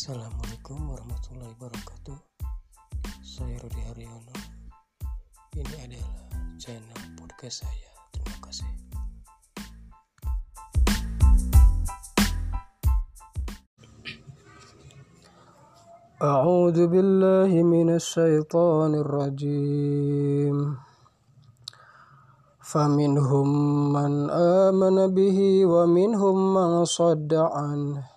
Assalamualaikum warahmatullahi wabarakatuh Saya Rudi Haryono Ini adalah channel podcast saya Terima kasih أعوذ بالله من الشيطان الرجيم فمنهم من آمن به ومنهم من صد عنه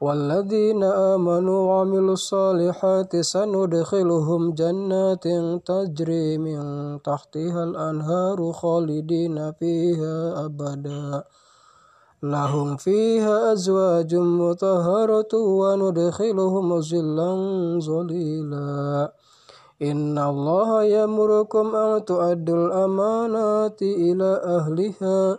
والذين آمنوا وعملوا الصالحات سندخلهم جنات تجري من تحتها الأنهار خالدين فيها أبدا. لهم فيها أزواج مطهرة وندخلهم ظلا ظليلا. إن الله يأمركم أن تؤدوا الأمانات إلى أهلها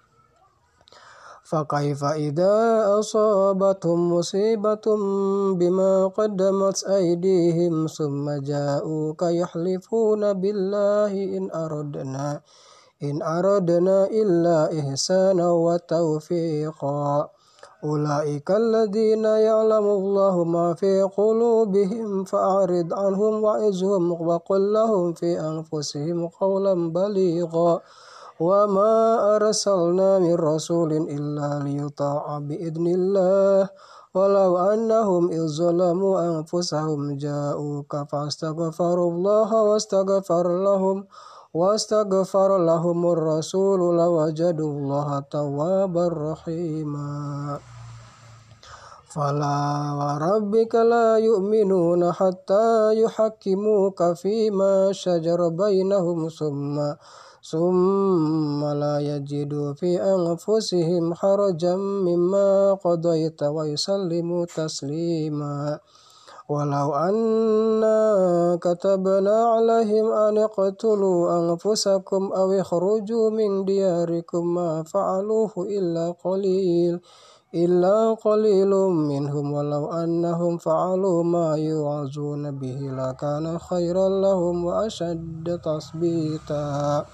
فكيف إذا أصابتهم مصيبة بما قدمت أيديهم ثم جاءوك يحلفون بالله إن أردنا إن أردنا إلا إحسانا وتوفيقا. أولئك الذين يعلم الله ما في قلوبهم فأعرض عنهم وعزهم وقل لهم في أنفسهم قولا بليغا. وما أرسلنا من رسول إلا ليطاع بإذن الله ولو أنهم إذ ظلموا أنفسهم جاءوك فاستغفروا الله واستغفر لهم واستغفر لهم الرسول لوجدوا الله توابا رحيما فلا وربك لا يؤمنون حتى يحكموك فيما شجر بينهم ثم ثم لا يجدوا في أنفسهم حرجا مما قضيت ويسلموا تسليما. ولو أنا كتبنا عليهم أن اقتلوا أنفسكم أو اخرجوا من دياركم ما فعلوه إلا قليل إلا قليل منهم. ولو أنهم فعلوا ما يوعظون به لكان خيرا لهم وأشد تثبيتا.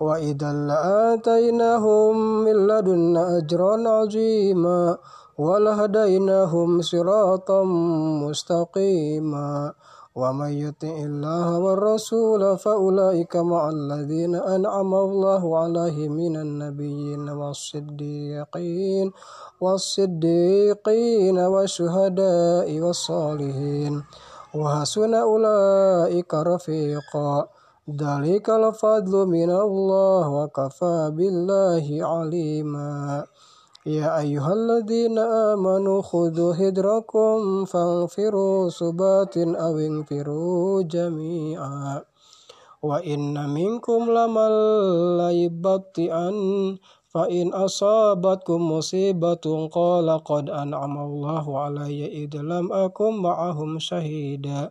وإذا لآتيناهم من لدنا أجرا عظيما ولهديناهم صراطا مستقيما ومن يطع الله والرسول فأولئك مع الذين أنعم الله عليهم من النبيين والصديقين والصديقين والشهداء والصالحين وحسن أولئك رفيقا ذلك الفضل من الله وكفى بالله عليما يا أيها الذين آمنوا خذوا هدركم فانفروا ثبات أو انفروا جميعا وإن منكم لمن ليبطئن فإن أصابتكم مصيبة قال قد أنعم الله علي إذ لم أكن معهم شهيدا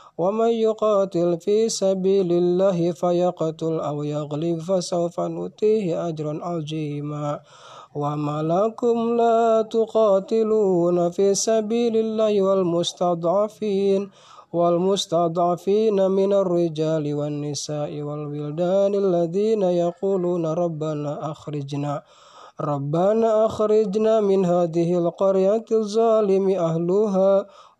ومن يقاتل في سبيل الله فيقتل أو يغلب فسوف نؤتيه أجرا عظيما. وما لكم لا تقاتلون في سبيل الله والمستضعفين والمستضعفين من الرجال والنساء والولدان الذين يقولون ربنا أخرجنا ربنا أخرجنا من هذه القرية الظالم أهلها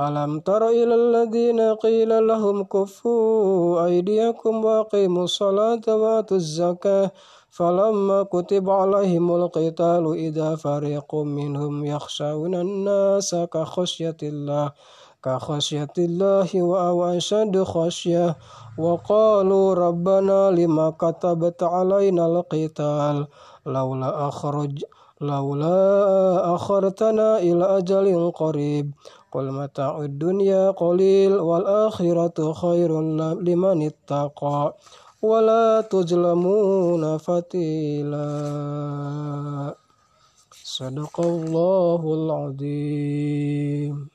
ألم تر إلى الذين قيل لهم كفوا أيديكم وأقيموا الصلاة وآتوا الزكاة فلما كتب عليهم القتال إذا فريق منهم يخشون الناس كخشية الله كخشية الله أو أشد خشية وقالوا ربنا لما كتبت علينا القتال لولا أخرج لولا أخرتنا إلى أجل قريب Qul mata'ud dunya qalil wal akhiratu khairun liman ittaqa wa la tujlamuna fatila. Sadaqallahul azim.